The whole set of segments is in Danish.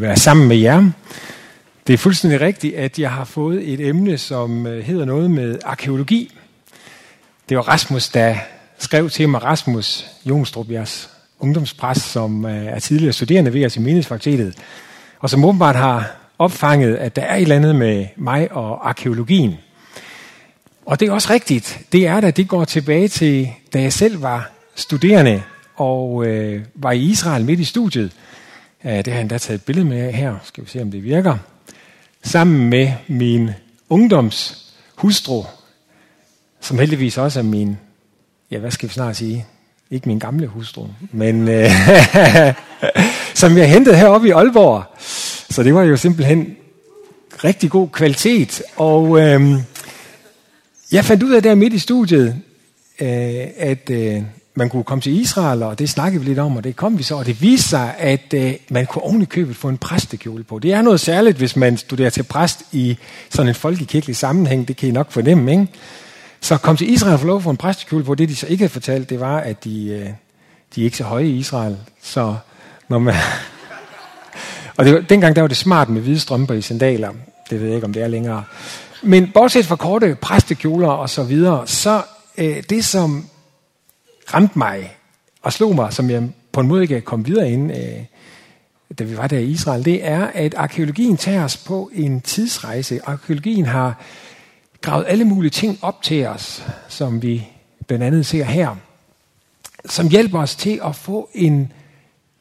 være sammen med jer. Det er fuldstændig rigtigt, at jeg har fået et emne, som øh, hedder noget med arkeologi. Det var Rasmus, der skrev til mig, Rasmus Jonstrup, jeres ungdomspræst, som øh, er tidligere studerende ved os i Menighedsfakultetet, og som åbenbart har opfanget, at der er et eller andet med mig og arkeologien. Og det er også rigtigt. Det er da, det går tilbage til, da jeg selv var studerende og øh, var i Israel midt i studiet. Øh, det har jeg endda taget et billede med her. Skal vi se, om det virker. Sammen med min ungdoms hustru, som heldigvis også er min, ja, hvad skal vi snart sige? Ikke min gamle hustru, men øh, som jeg hentede heroppe i Aalborg. Så det var jo simpelthen rigtig god kvalitet. Og øh, jeg fandt ud af der midt i studiet, øh, at øh, man kunne komme til Israel, og det snakkede vi lidt om, og det kom vi så, og det viste sig, at øh, man kunne oven i købet få en præstekjole på. Det er noget særligt, hvis man studerer til præst i sådan en folkekirkelig sammenhæng, det kan I nok fornemme, ikke? Så kom til Israel og få lov at få en præstekjole på. Det, de så ikke havde fortalt, det var, at de, øh, de er ikke så høje i Israel. Så når man... og det var, dengang der var det smart med hvide strømper i sandaler. Det ved jeg ikke, om det er længere. Men bortset fra korte præstekjoler og så videre, så øh, det, som ramte mig og slog mig, som jeg på en måde ikke kom videre ind, øh, da vi var der i Israel, det er, at arkeologien tager os på en tidsrejse. Arkeologien har gravet alle mulige ting op til os, som vi blandt andet ser her, som hjælper os til at få en,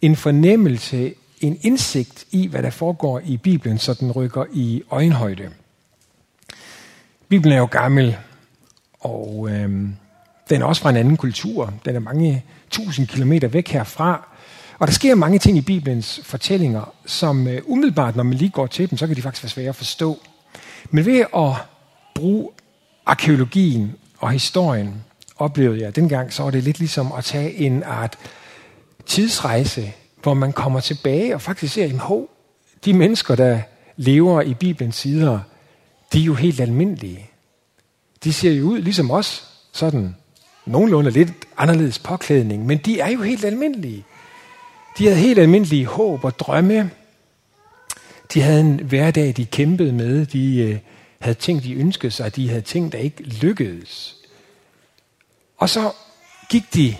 en fornemmelse, en indsigt i, hvad der foregår i Bibelen, så den rykker i øjenhøjde. Bibelen er jo gammel, og øh, den er også fra en anden kultur. Den er mange tusind kilometer væk herfra. Og der sker mange ting i Bibelens fortællinger, som øh, umiddelbart, når man lige går til dem, så kan de faktisk være svære at forstå. Men ved at bruge arkeologien og historien, oplevede jeg dengang, så var det lidt ligesom at tage en art tidsrejse, hvor man kommer tilbage og faktisk ser, at de mennesker, der lever i Bibelens sider, de er jo helt almindelige. De ser jo ud ligesom os, sådan nogenlunde lidt anderledes påklædning, men de er jo helt almindelige. De havde helt almindelige håb og drømme. De havde en hverdag, de kæmpede med. De øh, havde ting, de ønskede sig. De havde ting, der ikke lykkedes. Og så gik de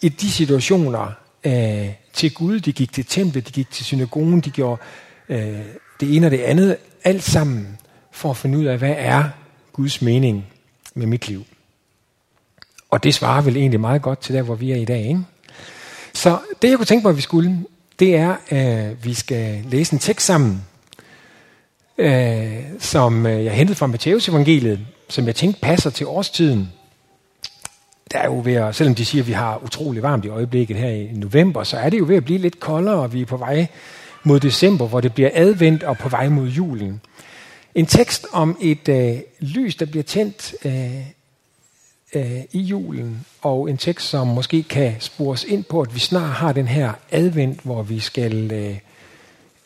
i de situationer øh, til Gud. De gik til templet, de gik til synagogen, de gjorde øh, det ene og det andet. Alt sammen for at finde ud af, hvad er Guds mening med mit liv. Og det svarer vel egentlig meget godt til der, hvor vi er i dag. Ikke? Så det, jeg kunne tænke mig, at vi skulle, det er, at vi skal læse en tekst sammen, øh, som øh, jeg hentede fra Matteus evangeliet, som jeg tænkte passer til årstiden. Der er jo ved at, selvom de siger, at vi har utrolig varmt i øjeblikket her i november, så er det jo ved at blive lidt koldere, og vi er på vej mod december, hvor det bliver advendt og på vej mod julen. En tekst om et øh, lys, der bliver tændt øh, øh, i julen, og en tekst, som måske kan spores ind på, at vi snart har den her advent, hvor vi skal øh,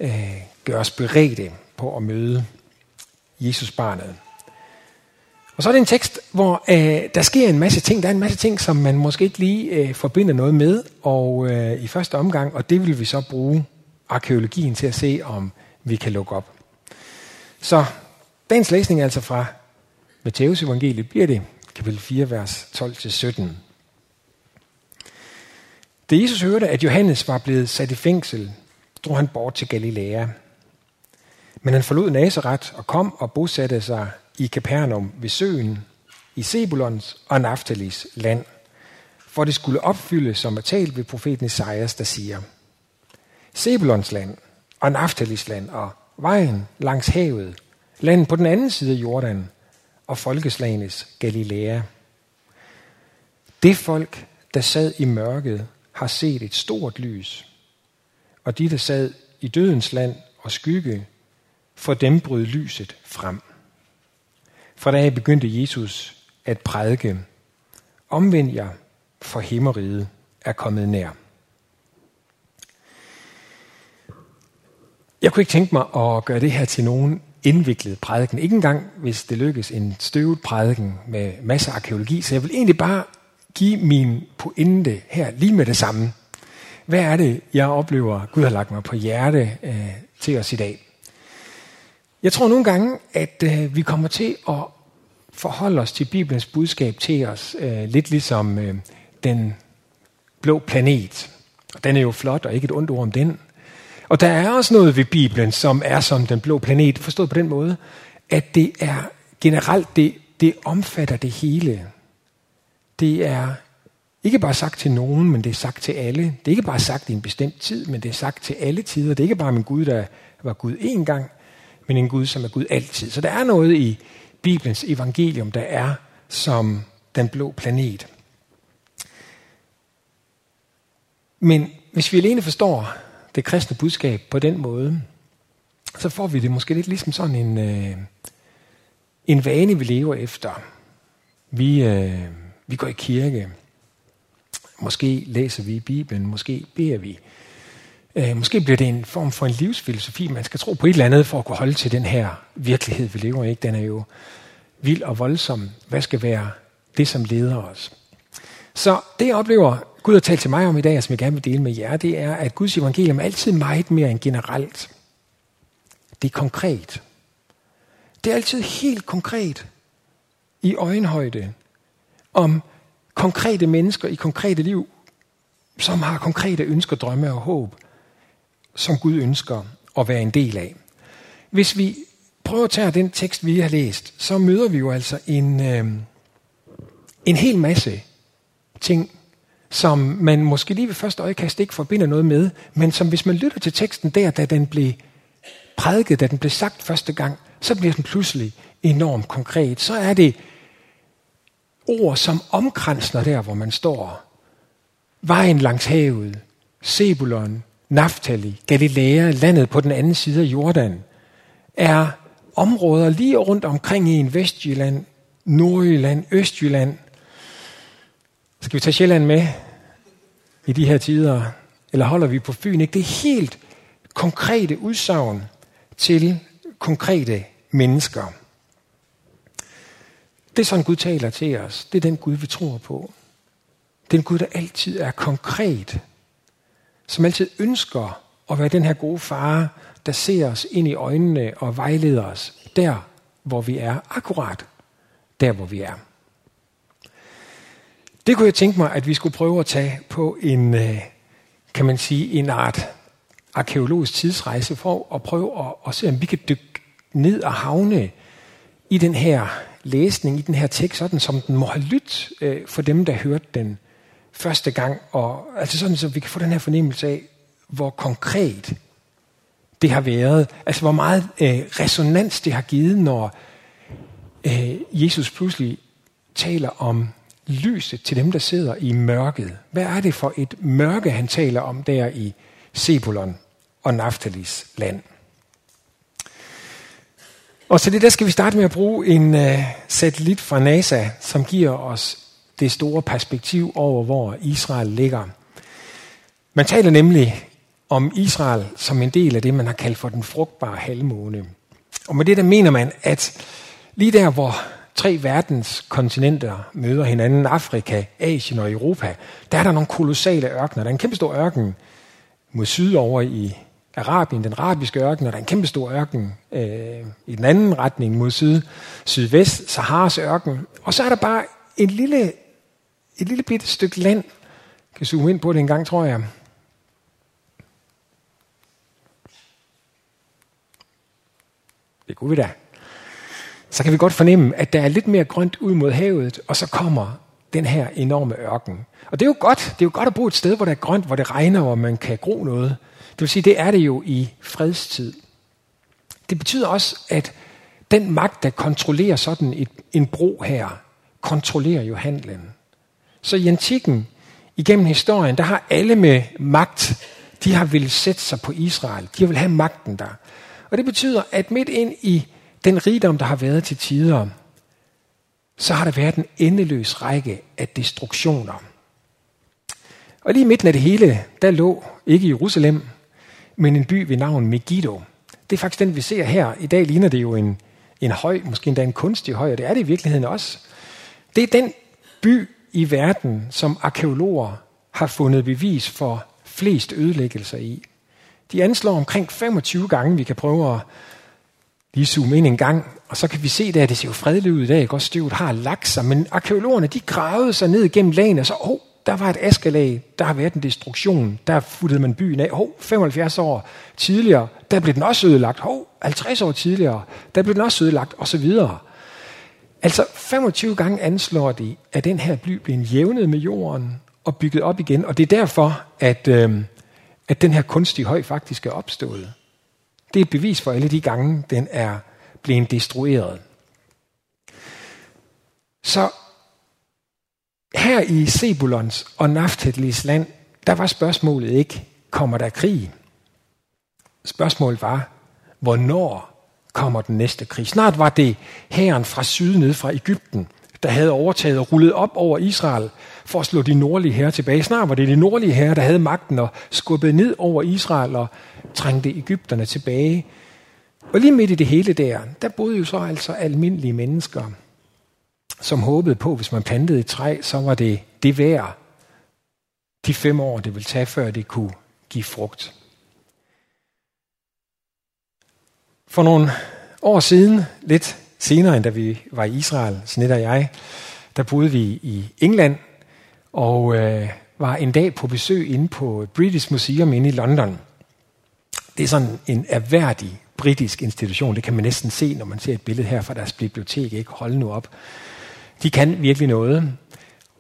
øh, gøre os beredte på at møde Jesus barnet. Og så er det en tekst, hvor øh, der sker en masse ting. Der er en masse ting, som man måske ikke lige øh, forbinder noget med, og øh, i første omgang, og det vil vi så bruge arkeologien til at se, om vi kan lukke op. Så dagens læsning er altså fra Matteus evangeliet, bliver det kapitel 4, vers 12-17. Da Jesus hørte, at Johannes var blevet sat i fængsel, drog han bort til Galilea. Men han forlod Nazareth og kom og bosatte sig i Capernaum ved søen, i Sebulons og Naftalis land, for det skulle opfylde, som er talt ved profeten Isaias, der siger, Sebulons land og Naftalis land og vejen langs havet, landet på den anden side af Jordan og folkeslagenes Galilea. Det folk, der sad i mørket, har set et stort lys, og de, der sad i dødens land og skygge, for dem brød lyset frem. Fra da begyndte Jesus at prædike, omvend jer, for himmeriget er kommet nær. Jeg kunne ikke tænke mig at gøre det her til nogen indviklet prædiken. Ikke engang, hvis det lykkes, en støvet prædiken med masser af arkeologi. Så jeg vil egentlig bare give min pointe her lige med det samme. hvad er det, jeg oplever, Gud har lagt mig på hjerte øh, til os i dag. Jeg tror nogle gange, at øh, vi kommer til at forholde os til Bibelens budskab til os, øh, lidt ligesom øh, den blå planet. Og den er jo flot, og ikke et ondt ord om den. Og der er også noget ved Bibelen, som er som den blå planet, forstået på den måde, at det er generelt, det, det omfatter det hele. Det er ikke bare sagt til nogen, men det er sagt til alle. Det er ikke bare sagt i en bestemt tid, men det er sagt til alle tider. Det er ikke bare en Gud, der var Gud én gang, men en Gud, som er Gud altid. Så der er noget i Bibelens evangelium, der er som den blå planet. Men hvis vi alene forstår det kristne budskab på den måde, så får vi det måske lidt ligesom sådan en, øh, en vane, vi lever efter. Vi, øh, vi går i kirke. Måske læser vi Bibelen, måske beder vi. Øh, måske bliver det en form for en livsfilosofi. Man skal tro på et eller andet for at kunne holde til den her virkelighed, vi lever i. Den er jo vild og voldsom. Hvad skal være det, som leder os? Så det, jeg oplever, Gud har talt til mig om i dag, og som jeg gerne vil dele med jer, det er, at Guds evangelium er altid meget mere end generelt. Det er konkret. Det er altid helt konkret i øjenhøjde om konkrete mennesker i konkrete liv, som har konkrete ønsker, drømme og håb, som Gud ønsker at være en del af. Hvis vi prøver at tage den tekst, vi har læst, så møder vi jo altså en, øh, en hel masse ting, som man måske lige ved første øjekast ikke forbinder noget med, men som hvis man lytter til teksten der, da den blev prædiket, da den blev sagt første gang, så bliver den pludselig enormt konkret. Så er det ord, som omkransner der, hvor man står. Vejen langs havet, Sebulon, Naftali, Galilea, landet på den anden side af Jordan, er områder lige rundt omkring i en Vestjylland, Nordjylland, Østjylland. Skal vi tage Sjælland med i de her tider? Eller holder vi på Fyn? Ikke? Det er helt konkrete udsagn til konkrete mennesker. Det er sådan, Gud taler til os. Det er den Gud, vi tror på. Det er en Gud, der altid er konkret. Som altid ønsker at være den her gode far, der ser os ind i øjnene og vejleder os der, hvor vi er. Akkurat der, hvor vi er. Det kunne jeg tænke mig, at vi skulle prøve at tage på en, øh, kan man sige, en art arkeologisk tidsrejse for at prøve at, at se, om vi kan dykke ned og havne i den her læsning, i den her tekst, sådan som den må have lyttet øh, for dem, der hørte den første gang. Og, altså sådan, så vi kan få den her fornemmelse af, hvor konkret det har været. Altså hvor meget øh, resonans det har givet, når øh, Jesus pludselig taler om lyset til dem, der sidder i mørket. Hvad er det for et mørke, han taler om der i Sebulon og Naftalis land? Og så det der skal vi starte med at bruge en uh, satellit fra NASA, som giver os det store perspektiv over, hvor Israel ligger. Man taler nemlig om Israel som en del af det, man har kaldt for den frugtbare halvmåne. Og med det der mener man, at lige der, hvor tre verdens kontinenter møder hinanden, Afrika, Asien og Europa, der er der nogle kolossale ørkener. Der er en kæmpe stor ørken mod syd over i Arabien, den arabiske ørken, og der er en kæmpe stor ørken øh, i den anden retning mod syd, sydvest, Saharas ørken. Og så er der bare en lille, et lille bitte stykke land. Jeg kan zoome ind på det en gang, tror jeg. Det kunne vi da. Så kan vi godt fornemme, at der er lidt mere grønt ud mod havet, og så kommer den her enorme ørken. Og det er jo godt. Det er jo godt at bo et sted, hvor der er grønt, hvor det regner, hvor man kan gro noget. Det vil sige, det er det jo i fredstid. Det betyder også, at den magt, der kontrollerer sådan et, en bro her, kontrollerer jo handlen. Så i antikken, igennem historien, der har alle med magt, de har ville sætte sig på Israel. De vil have magten der. Og det betyder, at midt ind i den rigdom, der har været til tider, så har der været en endeløs række af destruktioner. Og lige i midten af det hele, der lå ikke Jerusalem, men en by ved navn Megiddo. Det er faktisk den, vi ser her. I dag ligner det jo en, en høj, måske endda en kunstig høj, og det er det i virkeligheden også. Det er den by i verden, som arkeologer har fundet bevis for flest ødelæggelser i. De anslår omkring 25 gange, vi kan prøve at lige zoome ind en gang, og så kan vi se der, at det ser jo fredeligt ud i dag, godt støvet har lagt sig, men arkeologerne de gravede sig ned gennem lagene, og så, oh, der var et askelag, der har været en destruktion, der futtede man byen af, hov, 75 år tidligere, der blev den også ødelagt, hov, 50 år tidligere, der blev den også ødelagt, og så videre. Altså 25 gange anslår de, at den her by blev jævnet med jorden og bygget op igen, og det er derfor, at, øh, at den her kunstige høj faktisk er opstået. Det er et bevis for alle de gange, den er blevet destrueret. Så her i Sebulons og Naftalis land, der var spørgsmålet ikke, kommer der krig? Spørgsmålet var, hvornår kommer den næste krig? Snart var det hæren fra syd ned fra Ægypten, der havde overtaget og rullet op over Israel for at slå de nordlige herrer tilbage. Snart var det de nordlige herrer, der havde magten og skubbede ned over Israel og trængte Ægypterne tilbage. Og lige midt i det hele der, der boede jo så altså almindelige mennesker, som håbede på, hvis man plantede et træ, så var det det værd de fem år, det ville tage, før det kunne give frugt. For nogle år siden, lidt senere end da vi var i Israel, Snit og jeg, der boede vi i England og øh, var en dag på besøg inde på British Museum inde i London. Det er sådan en erhverdig britisk institution. Det kan man næsten se, når man ser et billede her fra deres bibliotek. Ikke? Hold nu op. De kan virkelig noget.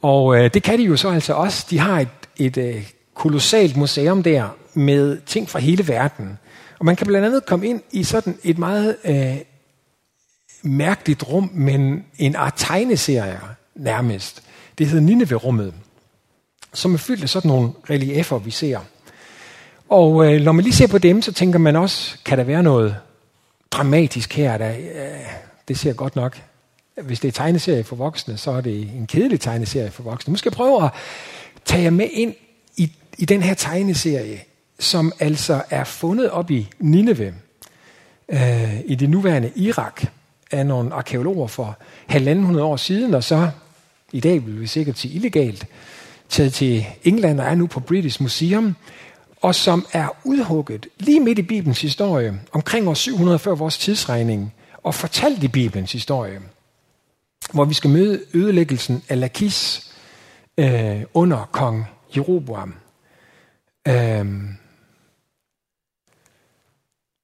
Og øh, det kan de jo så altså også. De har et, et øh, kolossalt museum der med ting fra hele verden. Og man kan blandt andet komme ind i sådan et meget øh, mærkeligt rum, men en art tegneserie nærmest. Det hedder Nineve-rummet, som er fyldt af sådan nogle reliefer, vi ser. Og øh, når man lige ser på dem, så tænker man også, kan der være noget dramatisk her? Der, øh, det ser godt nok. Hvis det er tegneserie for voksne, så er det en kedelig tegneserie for voksne. Nu skal jeg prøve at tage jer med ind i, i den her tegneserie, som altså er fundet op i Nineve, øh, i det nuværende Irak, af nogle arkeologer for halvanden hundrede år siden, og så i dag vil vi sikkert sige illegalt, taget til England og er nu på British Museum, og som er udhugget lige midt i Bibelens historie, omkring år 700 før vores tidsregning, og fortalt i Bibelens historie, hvor vi skal møde ødelæggelsen af Lakis øh, under kong Jeroboam. Øh,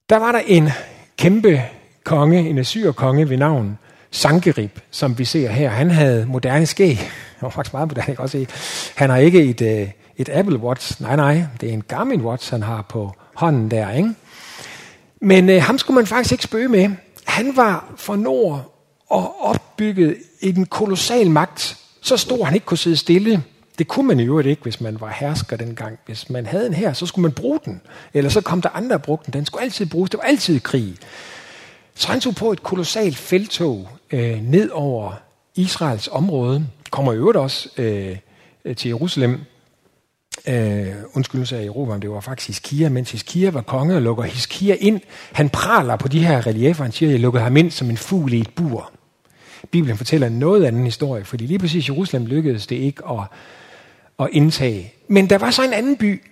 der var der en kæmpe konge, en assyr-konge ved navn Sankerib, som vi ser her. Han havde moderne skæg. Han var faktisk meget moderne, jeg kan også se. Han har ikke et, øh, et Apple Watch. Nej, nej, det er en Garmin Watch, han har på hånden der. Ikke? Men øh, ham skulle man faktisk ikke spøge med. Han var for nord og opbygget en kolossal magt. Så stor, han ikke kunne sidde stille. Det kunne man jo ikke, hvis man var hersker dengang. Hvis man havde en her, så skulle man bruge den. Eller så kom der andre og brugte den. Den skulle altid bruges. Det var altid krig. Så han tog på et kolossalt feltog øh, ned over Israels område. Kommer i øvrigt også øh, til Jerusalem øh, undskyld, sagde Europa, det var faktisk Hiskia, mens Hiskia var konge og lukker Hiskia ind. Han praler på de her reliefer, han siger, jeg lukkede ham ind som en fugl i et bur. Bibelen fortæller noget anden historie, fordi lige præcis Jerusalem lykkedes det ikke at, at indtage. Men der var så en anden by,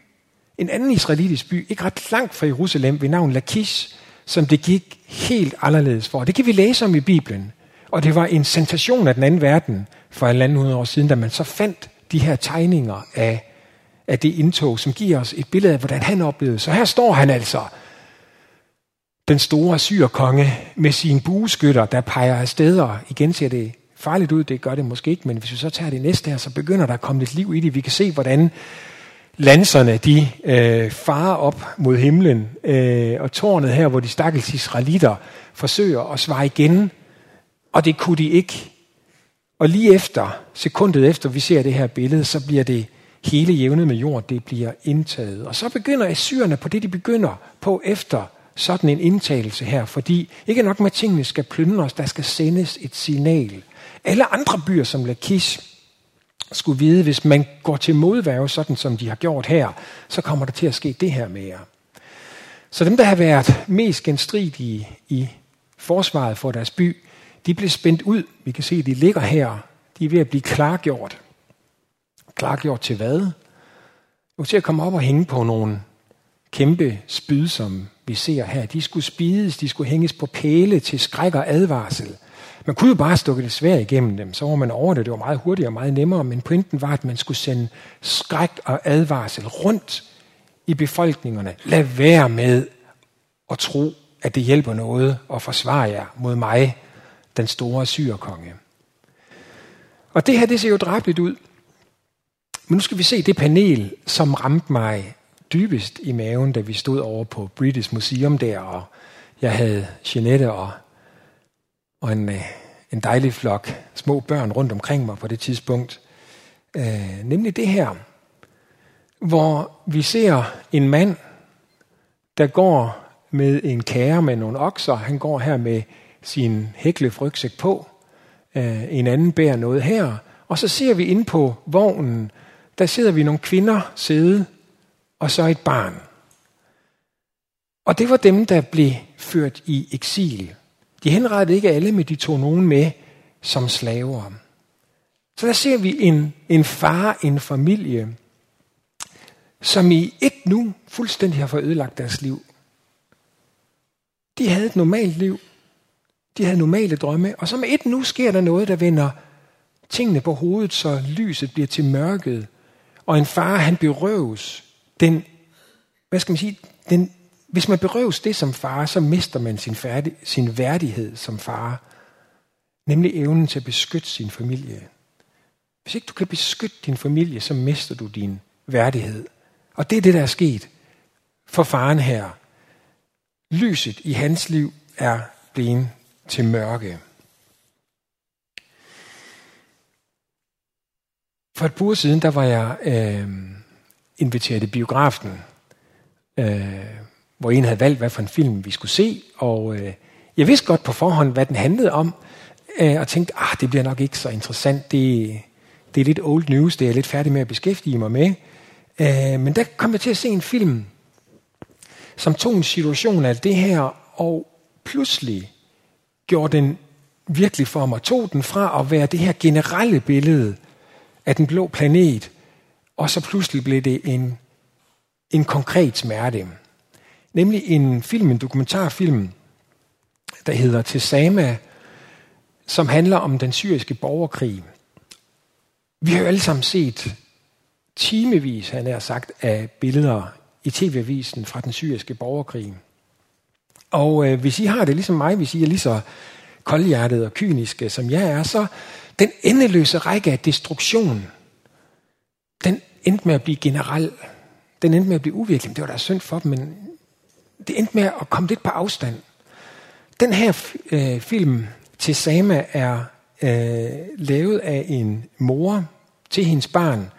en anden israelitisk by, ikke ret langt fra Jerusalem, ved navn Lakish, som det gik helt anderledes for. Det kan vi læse om i Bibelen. Og det var en sensation af den anden verden for en anden år siden, da man så fandt de her tegninger af af det indtog, som giver os et billede af, hvordan han oplevede. Så her står han altså, den store syrkonge med sine bueskytter, der peger af steder. Igen ser det farligt ud, det gør det måske ikke, men hvis vi så tager det næste her, så begynder der at komme lidt liv i det. Vi kan se, hvordan lanserne, de øh, farer op mod himlen, øh, og tårnet her, hvor de stakkels israelitter forsøger at svare igen, og det kunne de ikke. Og lige efter, sekundet efter vi ser det her billede, så bliver det hele jævnet med jord, det bliver indtaget. Og så begynder assyrerne på det, de begynder på efter sådan en indtagelse her, fordi ikke nok med, tingene skal plyndres, der skal sendes et signal. Alle andre byer som Lakish skulle vide, hvis man går til modværge, sådan som de har gjort her, så kommer der til at ske det her med jer. Så dem, der har været mest genstridige i forsvaret for deres by, de blev spændt ud. Vi kan se, at de ligger her. De er ved at blive klargjort. Klargjort til hvad? var til at komme op og hænge på nogle kæmpe spyd, som vi ser her. De skulle spides, de skulle hænges på pæle til skræk og advarsel. Man kunne jo bare stukke det svært igennem dem, så var man over det. Det var meget hurtigere og meget nemmere, men pointen var, at man skulle sende skræk og advarsel rundt i befolkningerne. Lad være med at tro, at det hjælper noget at forsvare jer mod mig, den store syrekonge. Og det her, det ser jo drabligt ud. Men nu skal vi se det panel, som ramte mig dybest i maven, da vi stod over på British Museum der, og jeg havde Jeanette og, og en, øh, en dejlig flok små børn rundt omkring mig på det tidspunkt. Øh, nemlig det her, hvor vi ser en mand, der går med en kære med nogle okser. Han går her med sin hæklefrygsæk på. Øh, en anden bærer noget her. Og så ser vi ind på vognen, der sidder vi nogle kvinder sidde, og så et barn. Og det var dem, der blev ført i eksil. De henrettede ikke alle, men de tog nogen med som slaver. Så der ser vi en, en far, en familie, som i et nu fuldstændig har fået ødelagt deres liv. De havde et normalt liv. De havde normale drømme. Og så med et nu sker der noget, der vender tingene på hovedet, så lyset bliver til mørket. Og en far, han berøves den, hvad skal man sige, den, hvis man berøves det som far, så mister man sin, færdig, sin værdighed som far. Nemlig evnen til at beskytte sin familie. Hvis ikke du kan beskytte din familie, så mister du din værdighed. Og det er det, der er sket for faren her. Lyset i hans liv er blevet til mørke. For et par uger siden, der var jeg øh, inviteret i biografen, øh, hvor en havde valgt, hvad for en film vi skulle se, og øh, jeg vidste godt på forhånd, hvad den handlede om, øh, og tænkte, ah, det bliver nok ikke så interessant, det, det er lidt old news, det er jeg lidt færdig med at beskæftige mig med. Øh, men der kom jeg til at se en film, som tog en situation af det her, og pludselig gjorde den virkelig for mig, tog den fra at være det her generelle billede af den blå planet, og så pludselig blev det en, en konkret smerte. Nemlig en film, en dokumentarfilm, der hedder Tesama, som handler om den syriske borgerkrig. Vi har jo alle sammen set timevis, han er sagt, af billeder i tv-avisen fra den syriske borgerkrig. Og øh, hvis I har det ligesom mig, hvis I er lige så koldhjertet og kyniske, som jeg er, så den endeløse række af destruktion, den endte med at blive generel. Den endte med at blive uvirkelig. Det var da synd for dem, men det endte med at komme lidt på afstand. Den her øh, film til Sama er øh, lavet af en mor til hendes barn.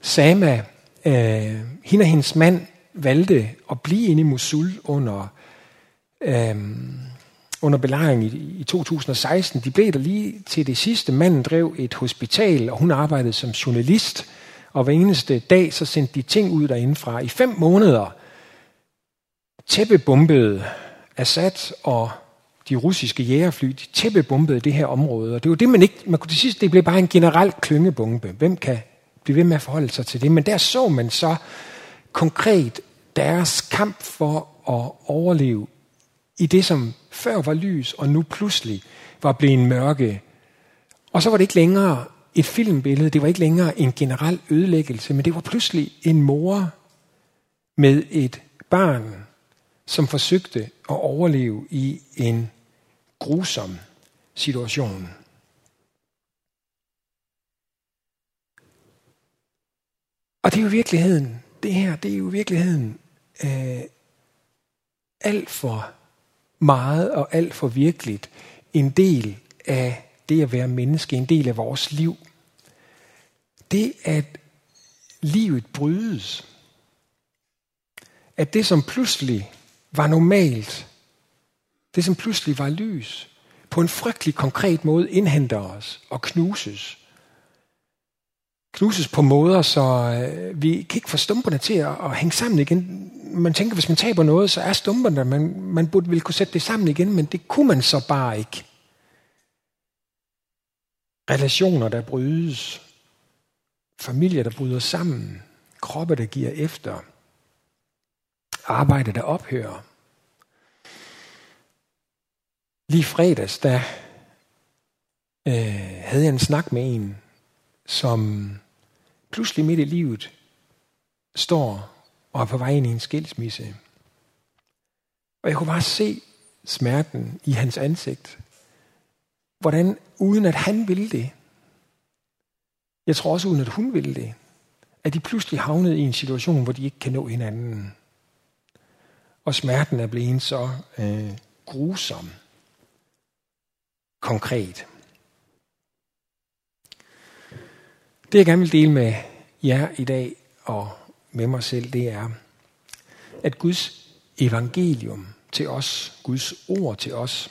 Sama, øh, hende og hendes mand, valgte at blive inde i Mosul under øh, under belejringen i, i 2016. De blev der lige til det sidste. Manden drev et hospital, og hun arbejdede som journalist. Og hver eneste dag, så sendte de ting ud derindefra. I fem måneder tæppebombede Assad og de russiske jægerfly, de tæppebombede det her område. Og det var det, man ikke... Man kunne til sidst, det blev bare en generel klyngebombe. Hvem kan blive ved med at forholde sig til det? Men der så man så konkret deres kamp for at overleve i det, som før var lys, og nu pludselig var blevet mørke. Og så var det ikke længere et filmbillede, det var ikke længere en generel ødelæggelse, men det var pludselig en mor med et barn, som forsøgte at overleve i en grusom situation. Og det er jo virkeligheden. Det her, det er jo virkeligheden øh, alt for meget og alt for virkeligt en del af det at være menneske, en del af vores liv. Det at livet brydes. At det som pludselig var normalt, det som pludselig var lys, på en frygtelig konkret måde indhenter os og knuses. Knuses på måder, så øh, vi kan ikke få stumperne til at, at hænge sammen igen man tænker, hvis man taber noget, så er stumperne, man, man burde vil kunne sætte det sammen igen, men det kunne man så bare ikke. Relationer, der brydes. Familier, der bryder sammen. kroppe, der giver efter, arbejde, der ophører. Lige fredags, der øh, havde jeg en snak med en, som pludselig midt i livet står og er på vej ind i en skilsmisse. Og jeg kunne bare se smerten i hans ansigt. Hvordan, uden at han ville det, jeg tror også uden at hun ville det, at de pludselig havnede i en situation, hvor de ikke kan nå hinanden. Og smerten er blevet så øh, grusom, konkret. Det jeg gerne vil dele med jer i dag og med mig selv, det er, at Guds evangelium til os, Guds ord til os,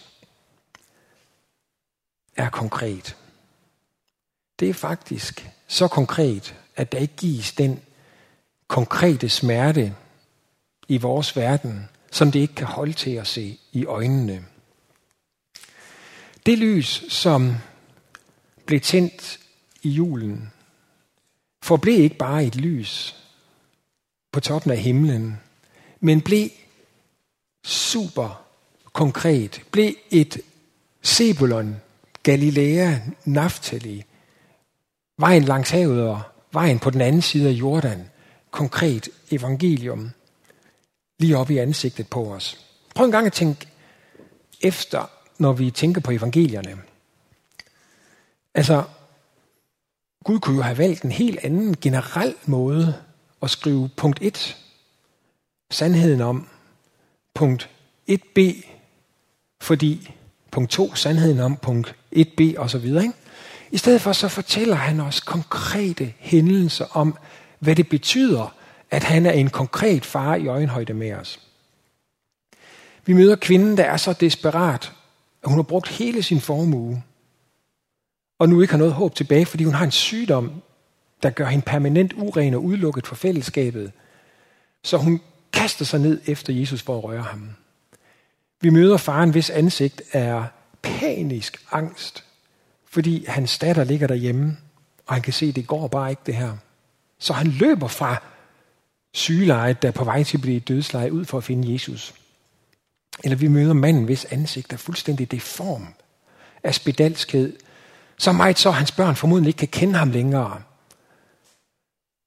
er konkret. Det er faktisk så konkret, at der ikke gives den konkrete smerte i vores verden, som det ikke kan holde til at se i øjnene. Det lys, som blev tændt i julen, forblev ikke bare et lys på toppen af himlen, men blev super konkret, blev et Sebulon, Galilea, Naftali, vejen langs havet og vejen på den anden side af Jordan, konkret evangelium, lige op i ansigtet på os. Prøv en gang at tænke efter, når vi tænker på evangelierne. Altså, Gud kunne jo have valgt en helt anden generel måde at skrive punkt 1, sandheden om, punkt 1b, fordi punkt 2, sandheden om punkt 1b og så videre. Ikke? I stedet for så fortæller han os konkrete hændelser om, hvad det betyder, at han er en konkret far i øjenhøjde med os. Vi møder kvinden, der er så desperat, at hun har brugt hele sin formue, og nu ikke har noget håb tilbage, fordi hun har en sygdom, der gør hende permanent uren og udelukket fra fællesskabet. Så hun kaster sig ned efter Jesus for at røre ham. Vi møder faren, hvis ansigt er panisk angst, fordi hans datter ligger derhjemme, og han kan se, at det går bare ikke det her. Så han løber fra sygeleje, der er på vej til at blive dødsleje, ud for at finde Jesus. Eller vi møder manden, hvis ansigt er fuldstændig deform af spedalskhed, så meget så hans børn formodentlig ikke kan kende ham længere.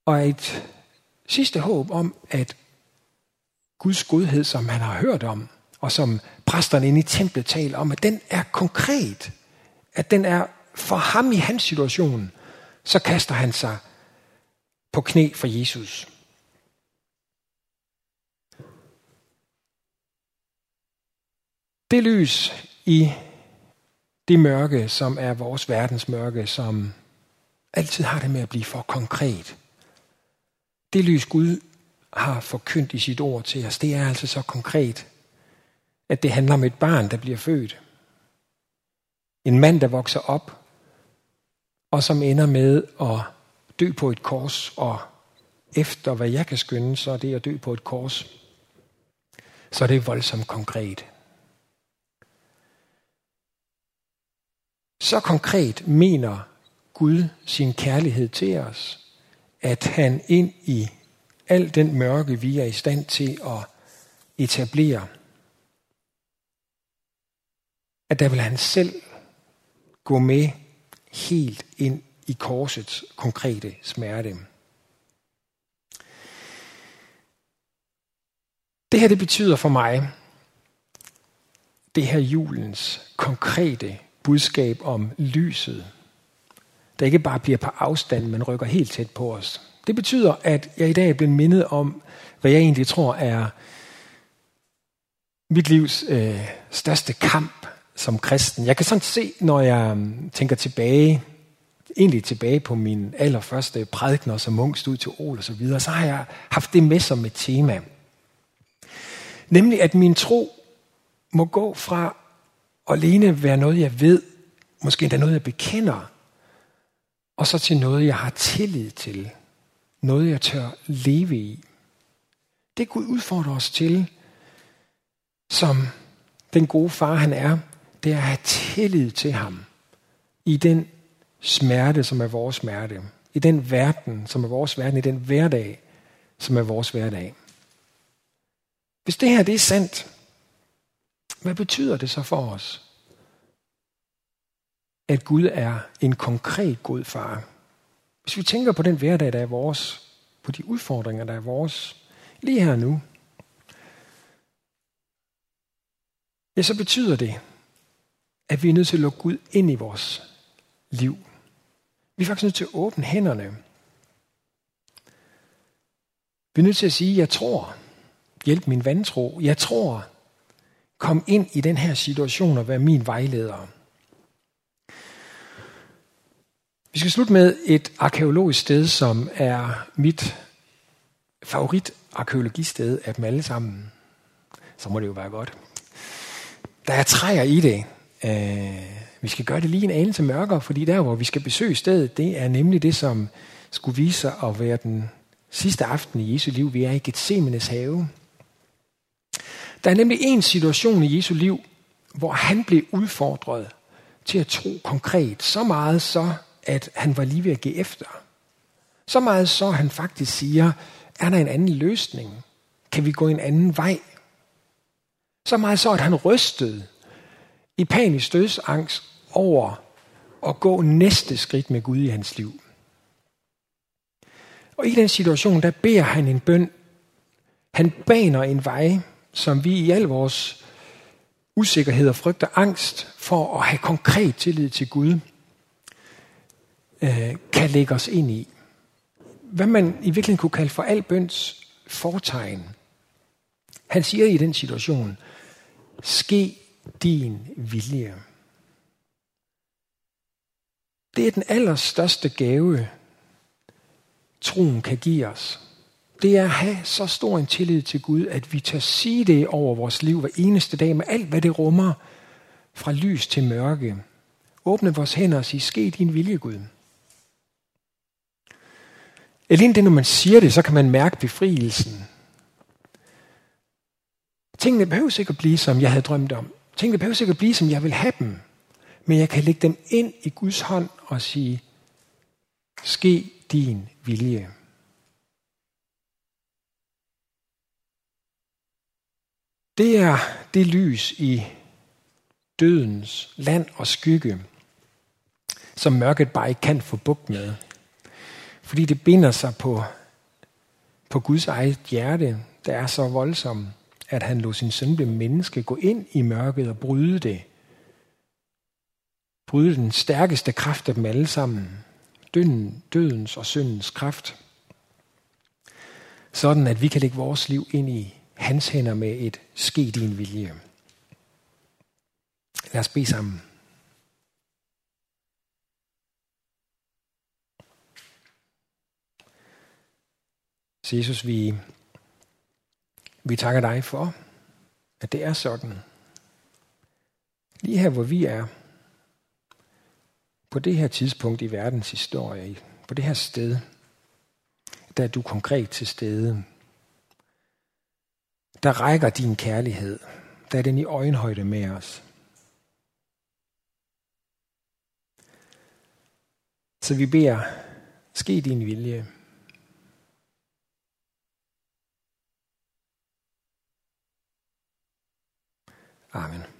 Og et sidste håb om, at Guds godhed, som han har hørt om, og som præsterne inde i templet taler om, at den er konkret, at den er for ham i hans situation, så kaster han sig på knæ for Jesus. Det lys i det mørke, som er vores verdens mørke, som altid har det med at blive for konkret. Det lys Gud har forkyndt i sit ord til os, det er altså så konkret, at det handler om et barn, der bliver født. En mand, der vokser op, og som ender med at dø på et kors, og efter hvad jeg kan skynde, så er det at dø på et kors, så er det voldsomt konkret. Så konkret mener Gud sin kærlighed til os, at han ind i al den mørke, vi er i stand til at etablere, at der vil han selv gå med helt ind i korsets konkrete smerte. Det her det betyder for mig, det her julens konkrete budskab om lyset, der ikke bare bliver på afstand, men rykker helt tæt på os. Det betyder, at jeg i dag er blevet mindet om, hvad jeg egentlig tror er mit livs øh, største kamp som kristen. Jeg kan sådan se, når jeg mm, tænker tilbage, egentlig tilbage på min allerførste prædikner som munk stod til Ol og så videre, så har jeg haft det med som et tema. Nemlig, at min tro må gå fra alene være noget, jeg ved, måske endda noget, jeg bekender, og så til noget, jeg har tillid til. Noget, jeg tør leve i. Det Gud udfordrer os til, som den gode far han er, det er at have tillid til ham i den smerte, som er vores smerte. I den verden, som er vores verden, i den hverdag, som er vores hverdag. Hvis det her det er sandt, hvad betyder det så for os? At Gud er en konkret god far. Hvis vi tænker på den hverdag, der er vores, på de udfordringer, der er vores, lige her nu, ja, så betyder det, at vi er nødt til at lukke Gud ind i vores liv. Vi er faktisk nødt til at åbne hænderne. Vi er nødt til at sige, jeg tror. Hjælp min vantro. Jeg tror. Kom ind i den her situation og vær min vejleder. Vi skal slutte med et arkeologisk sted, som er mit favorit arkeologisted af dem alle sammen. Så må det jo være godt. Der er træer i det. Øh, vi skal gøre det lige en anelse mørkere, fordi der, hvor vi skal besøge stedet, det er nemlig det, som skulle vise sig at være den sidste aften i Jesu liv. Vi er i Gethsemanes have. Der er nemlig en situation i Jesu liv, hvor han blev udfordret til at tro konkret. Så meget så, at han var lige ved at give efter. Så meget så, at han faktisk siger, er der en anden løsning? Kan vi gå en anden vej? Så meget så, at han rystede i panisk dødsangst over at gå næste skridt med Gud i hans liv. Og i den situation, der beder han en bøn. Han baner en vej, som vi i al vores usikkerhed og frygt og angst for at have konkret tillid til Gud, øh, kan lægge os ind i. Hvad man i virkeligheden kunne kalde for al bøns fortegn. Han siger i den situation, ske din vilje. Det er den allerstørste gave, troen kan give os. Det er at have så stor en tillid til Gud, at vi tør sige det over vores liv hver eneste dag med alt, hvad det rummer, fra lys til mørke. Åbne vores hænder og sige, ske din vilje, Gud. Alene det, når man siger det, så kan man mærke befrielsen. Tingene behøver sikkert blive, som jeg havde drømt om. Tingene behøver sikkert blive, som jeg vil have dem. Men jeg kan lægge dem ind i Guds hånd og sige, ske din vilje. Det er det lys i dødens land og skygge, som mørket bare ikke kan få bugt med. Fordi det binder sig på, på Guds eget hjerte, der er så voldsom, at han lod sin søn blive menneske gå ind i mørket og bryde det. Bryde den stærkeste kraft af dem alle sammen. Døden, dødens og syndens kraft. Sådan at vi kan lægge vores liv ind i hans hænder med et ske din vilje. Lad os bede sammen. Så Jesus, vi, vi takker dig for, at det er sådan. Lige her, hvor vi er, på det her tidspunkt i verdens historie, på det her sted, der er du konkret til stede. Der rækker din kærlighed. Der er den i øjenhøjde med os. Så vi beder, ske din vilje. Amen.